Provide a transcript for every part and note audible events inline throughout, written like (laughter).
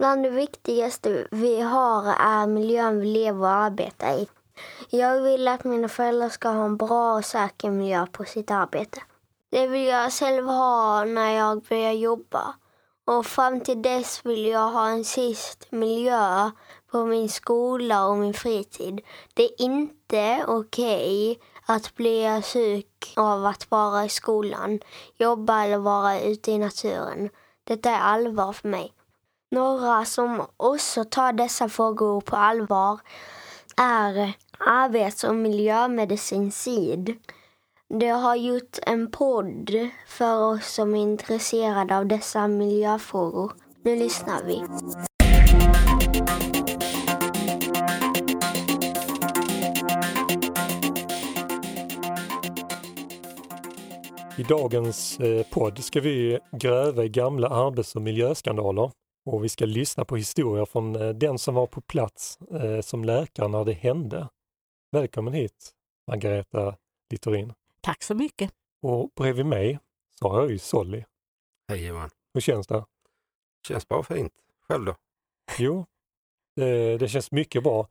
Bland det viktigaste vi har är miljön vi lever och arbetar i. Jag vill att mina föräldrar ska ha en bra och säker miljö på sitt arbete. Det vill jag själv ha när jag börjar jobba. Och fram till dess vill jag ha en sist miljö på min skola och min fritid. Det är inte okej okay att bli sjuk av att vara i skolan, jobba eller vara ute i naturen. Detta är allvar för mig. Några som också tar dessa frågor på allvar är arbets och miljömedicin SID. De har gjort en podd för oss som är intresserade av dessa miljöfrågor. Nu lyssnar vi. I dagens eh, podd ska vi gräva i gamla arbets och miljöskandaler och vi ska lyssna på historier från eh, den som var på plats eh, som läkare när det hände. Välkommen hit Margareta Littorin. Tack så mycket. Och bredvid mig så har jag ju Solly. Hej Johan. Hur känns det? Känns bara fint. Själv då? Jo, det, det känns mycket bra.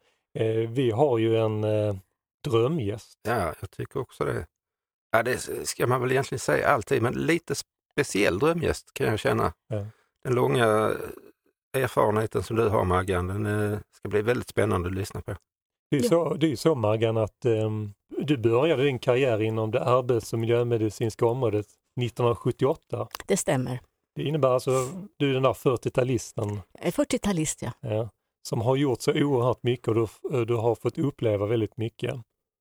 Vi har ju en drömgäst. Ja, jag tycker också det. Ja, det ska man väl egentligen säga alltid, men lite speciell drömgäst kan jag känna. Ja. Den långa erfarenheten som du har Maggan, den eh, ska bli väldigt spännande att lyssna på. Det är, så, det är så Maggan att um, du började din karriär inom det arbets och miljömedicinska området 1978. Det stämmer. Det innebär alltså, du är den där 40-talisten. 40-talist ja. ja. Som har gjort så oerhört mycket och du, du har fått uppleva väldigt mycket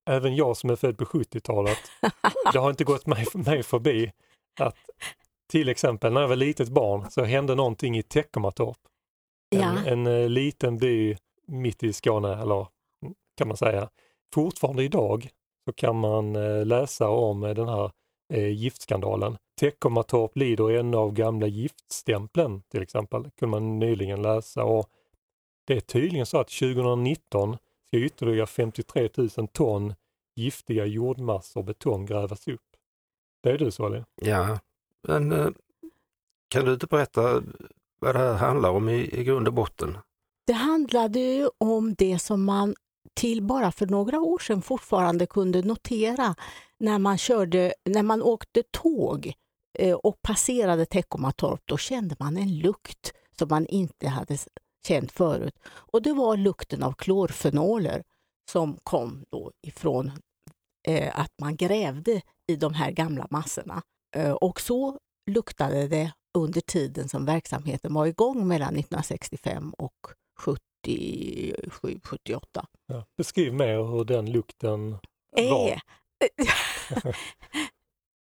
även jag som är född på 70-talet, (laughs) det har inte gått mig, mig förbi att till exempel när jag var litet barn så hände någonting i Teckomatorp. En, ja. en, en eh, liten by mitt i Skåne, eller kan man säga. Fortfarande idag så kan man eh, läsa om eh, den här giftskandalen. Teckomatorp lider ännu av gamla giftstämpeln till exempel, kunde man nyligen läsa. Och det är tydligen så att 2019 ska ytterligare 53 000 ton giftiga jordmassor betong grävas upp. Det är du Solly? Ja, men kan du inte berätta vad det här handlar om i, i grund och botten? Det handlade ju om det som man till bara för några år sedan fortfarande kunde notera när man, körde, när man åkte tåg eh, och passerade Teckomatorp. Då kände man en lukt som man inte hade känt förut. Och det var lukten av klorfenoler som kom då ifrån eh, att man grävde i de här gamla massorna. Eh, och så luktade det under tiden som verksamheten var igång mellan 1965 och 77, 78. Ja, beskriv mer hur den lukten var. Eh, (laughs)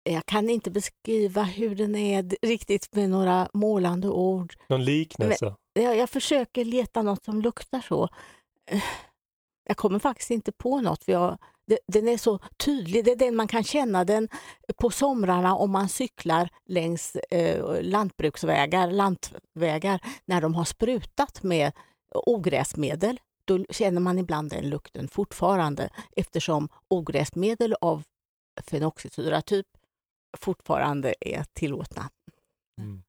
jag kan inte beskriva hur den är riktigt med några målande ord. Någon liknelse? Men, jag, jag försöker leta något som luktar så. Jag kommer faktiskt inte på något. För jag, den är så tydlig. Det är den man kan känna den på somrarna om man cyklar längs eh, lantbruksvägar, lantvägar, när de har sprutat med ogräsmedel. Då känner man ibland den lukten fortfarande eftersom ogräsmedel av fenoxisyratyp fortfarande är tillåtna. Mm.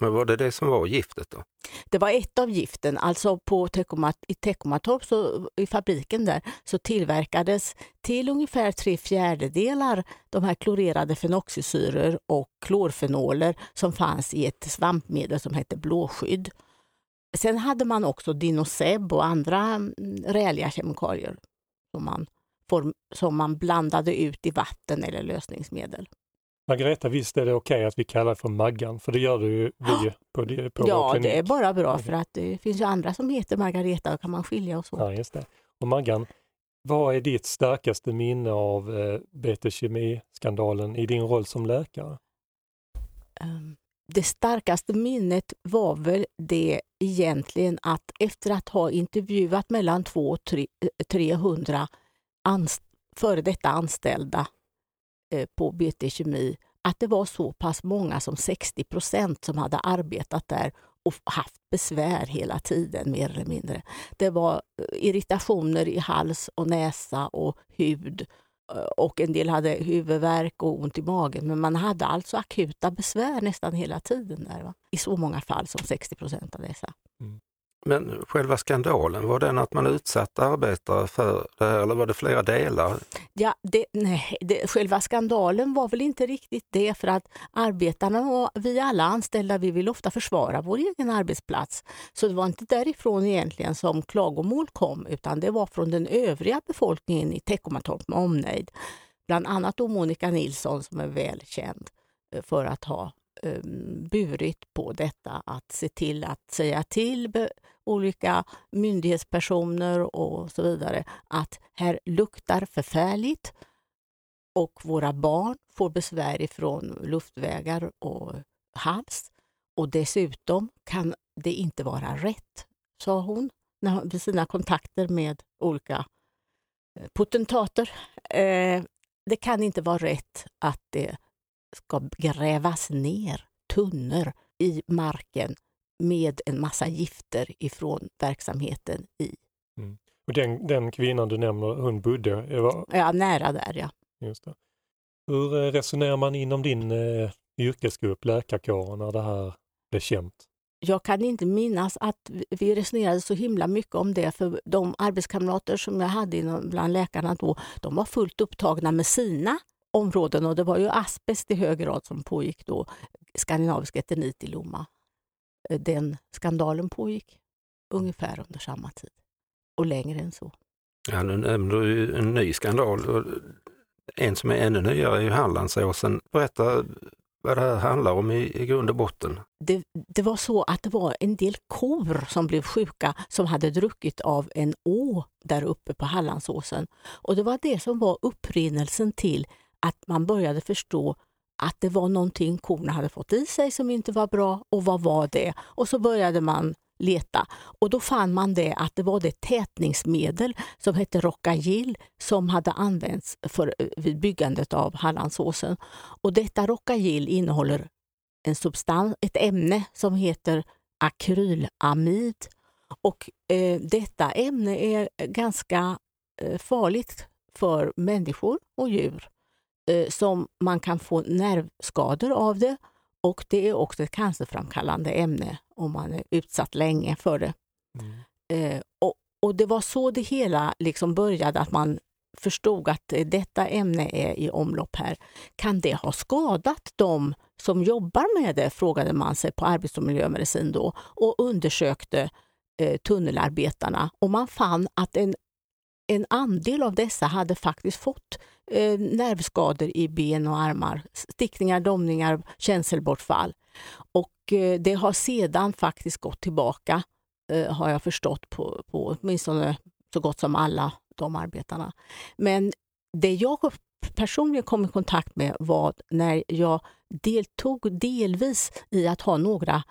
Men var det det som var giftet då? Det var ett av giften, alltså på Tekomat, i Teckomatorp, så, i fabriken där, så tillverkades till ungefär tre fjärdedelar de här klorerade fenoxisyror och klorfenoler som fanns i ett svampmedel som hette blåskydd. Sen hade man också dinoseb och andra mm, räliga kemikalier som man, som man blandade ut i vatten eller lösningsmedel. Margareta, visst är det okej okay att vi kallar det för Maggan? För det gör det ju vi på, det, på Ja, det är bara bra för att det finns ju andra som heter Margareta och kan man skilja och så. Ja, just det. Och Maggan, vad är ditt starkaste minne av eh, BT Kemi-skandalen i din roll som läkare? Um, det starkaste minnet var väl det egentligen att efter att ha intervjuat mellan 200 och 300 anst före detta anställda Eh, Eh, på BT Kemi att det var så pass många som 60 procent som hade arbetat där och haft besvär hela tiden mer eller mindre. Det var eh, irritationer i hals och näsa och hud eh, och en del hade huvudvärk och ont i magen. Men man hade alltså akuta besvär nästan hela tiden där. Va? I så många fall som 60 procent av dessa. Mm. Men själva skandalen, var den att man utsatte arbetare för det här eller var det flera delar? Ja, det, nej, det, själva skandalen var väl inte riktigt det för att arbetarna och vi alla anställda vi vill ofta försvara vår egen arbetsplats. Så det var inte därifrån egentligen som klagomål kom utan det var från den övriga befolkningen i Teckomatorp med omnejd. Bland annat då Monica Nilsson som är välkänd eh, för att ha eh, burit på detta att se till att säga till olika myndighetspersoner och så vidare att här luktar förfärligt och våra barn får besvär ifrån luftvägar och hals. Och dessutom kan det inte vara rätt, sa hon vid sina kontakter med olika eh, potentater. Eh, det kan inte vara rätt att det ska grävas ner tunnor i marken med en massa gifter ifrån verksamheten i. Mm. Och den, den kvinnan du nämner, hon bodde? Var... Ja, nära där ja. Just det. Hur eh, resonerar man inom din eh, yrkesgrupp, läkarkåren, när det här blev känt? Jag kan inte minnas att vi resonerade så himla mycket om det, för de arbetskamrater som jag hade bland läkarna då, de var fullt upptagna med sina områden och det var ju asbest i hög grad som pågick då, skandinavisk eternit i Lomma. Eh, den skandalen pågick ungefär under samma tid och längre än så. Ja, nu nämner du en ny skandal. En som är ännu nyare är ju Hallandsåsen. Berätta vad det här handlar om i, i grund och botten. Det, det, var så att det var en del kor som blev sjuka som hade druckit av en å där uppe på Hallandsåsen. Och det var det som var upprinnelsen till att man började förstå att det var någonting korna hade fått i sig som inte var bra och vad var det? Och så började man leta och då fann man det att det var det tätningsmedel som hette Rockagill som hade använts för, eh, vid byggandet av Hallandsåsen. Och detta Rockagill innehåller en substans, ett ämne som heter akrylamid och eh, detta ämne är ganska eh, farligt för människor och djur som man kan få nervskador av det och det är också ett cancerframkallande ämne om man är utsatt länge för det. Mm. Eh, och, och, Det var så det hela liksom började, att man förstod att detta ämne är i omlopp här. Kan det ha skadat de som jobbar med det, frågade man sig på arbets och miljömedicin då och undersökte eh, tunnelarbetarna och man fann att en, en andel av dessa hade faktiskt fått eh, nervskador i ben och armar, stickningar, domningar, känselbortfall. Och eh, det har sedan faktiskt gått tillbaka, eh, har jag förstått, på, på åtminstone så gott som alla de arbetarna. Men det jag personligen kom i kontakt med var när jag deltog delvis i att ha några,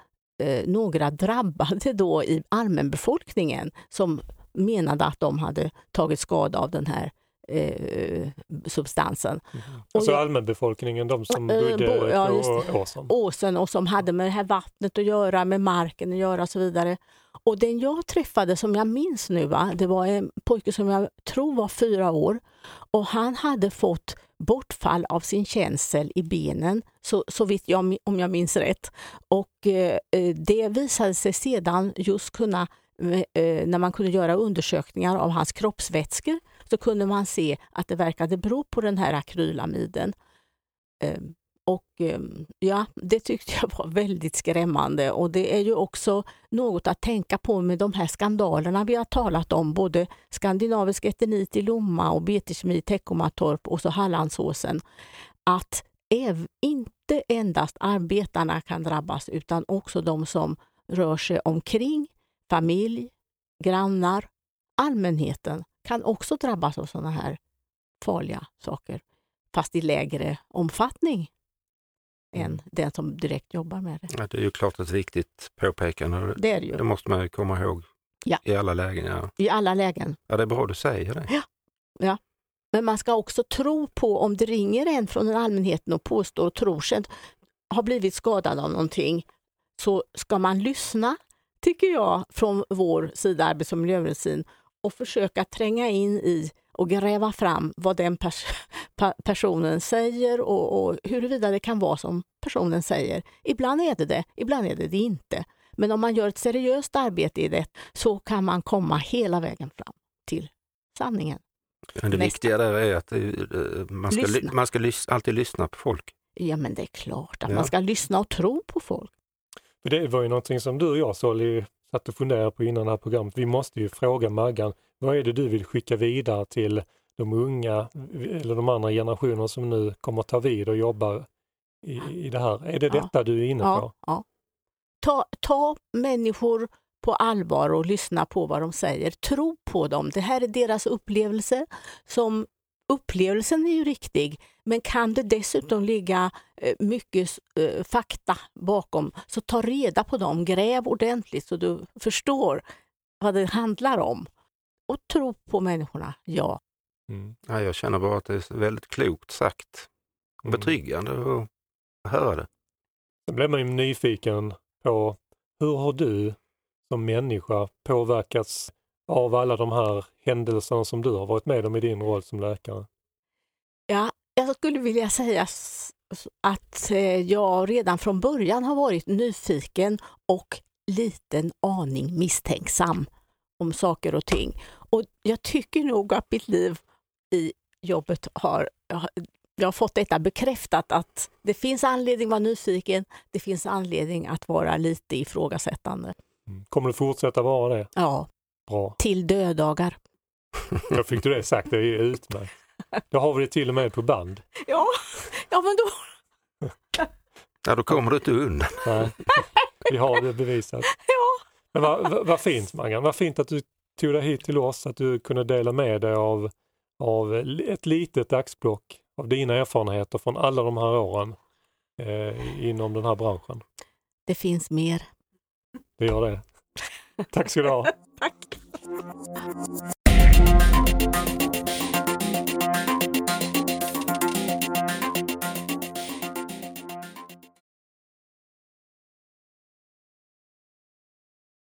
eh, några drabbade då i allmänbefolkningen som menade att de hade tagit skada av den här eh, substansen. Mm. Alltså jag, allmänbefolkningen, de som eh, bodde bo, ja, på åsen? Åsen och som hade med det här vattnet att göra, med marken att göra och så vidare. Och den jag träffade som jag minns nu, va, det var en pojke som jag tror var fyra år och han hade fått bortfall av sin känsel i benen, så, så vitt jag, om jag minns rätt. Och eh, eh det visade sig sedan just kunna eh, Eh, eh, när man kunde göra undersökningar av hans kroppsvätskor så kunde man se att det verkade bero på den här akrylamiden. Ehm, och ehm, ja, det tyckte jag var väldigt skrämmande och det är ju också något att tänka på med de här skandalerna vi har talat om, både skandinavisk eternit i Lomma och BT-kemi i Teckomatorp och så Hallandsåsen. Att inte endast arbetarna kan drabbas utan också de som rör sig omkring, familj, grannar, allmänheten kan också drabbas av sådana här farliga saker, fast i lägre omfattning än mm. den som direkt jobbar med det. Ja, det är ju klart ett viktigt påpekande. Det, är det, ju. det måste man komma ihåg ja. i alla lägen. Ja. I alla lägen. Ja, det är bra du säger det. Ja. ja. Men man ska också tro på, om det ringer en från allmänheten och påstår och tror sig ha blivit skadad av någonting, så ska man lyssna, tycker jag, från vår sida, arbets och miljömedicin, och försöka tränga in i och gräva fram vad den pers (laughs) personen säger och, och huruvida det kan vara som personen säger. Ibland är det det, ibland är det det inte. Men om man gör ett seriöst arbete i det så kan man komma hela vägen fram till sanningen. Men det Nästa. viktiga där är att eh, man ska, Lyssna. man ska lys- alltid lyssna på folk. Ja, men det är klart att Ja. man ska lyssna och tro på folk. Det var ju någonting som du och jag Solly satt och funderade på innan det här programmet. Vi måste ju fråga Maggan, vad är det du vill skicka vidare till de unga eller de andra generationer som nu kommer ta vid och jobba i, i det här? Är det Ja. detta du är inne på? Ja, ja. Ta, ta människor på allvar och lyssna på vad de säger. Tro på dem. Det här är deras upplevelse. Som upplevelsen är ju riktig, men kan det dessutom ligga eh, mycket eh, fakta bakom, så ta reda på dem. Gräv ordentligt så du förstår vad det handlar om. Och tro på människorna, ja. Mm. Ja, jag känner bara att det är väldigt klokt sagt. Mm. Betryggande att höra det. Sen blir man ju nyfiken på hur har du som människa påverkats av alla de här händelserna som du har varit med om i din roll som läkare? Ja, jag skulle vilja säga att eh, jag redan från början har varit nyfiken och liten aning misstänksam om saker och ting. Och jag tycker nog att mitt liv i jobbet har, jag har- jag fått detta bekräftat att det finns anledning att vara nyfiken, det finns anledning att vara lite ifrågasättande. Mm. Kommer du fortsätta vara det? Ja, Bra. till dödagar. Då (laughs) fick du det sagt, det är utmärkt. Då har vi det till och med på band. Ja, ja men då... Ja, då kommer du inte undan. Nej. Vi har det bevisat. Ja. Men vad, vad, vad fint Maggan, vad fint att du tog dig hit till oss, att du kunde dela med dig av, av ett litet axplock av dina erfarenheter från alla de här åren eh, inom den här branschen. Det finns mer. Det gör det. Tack ska du ha. (laughs) Tack.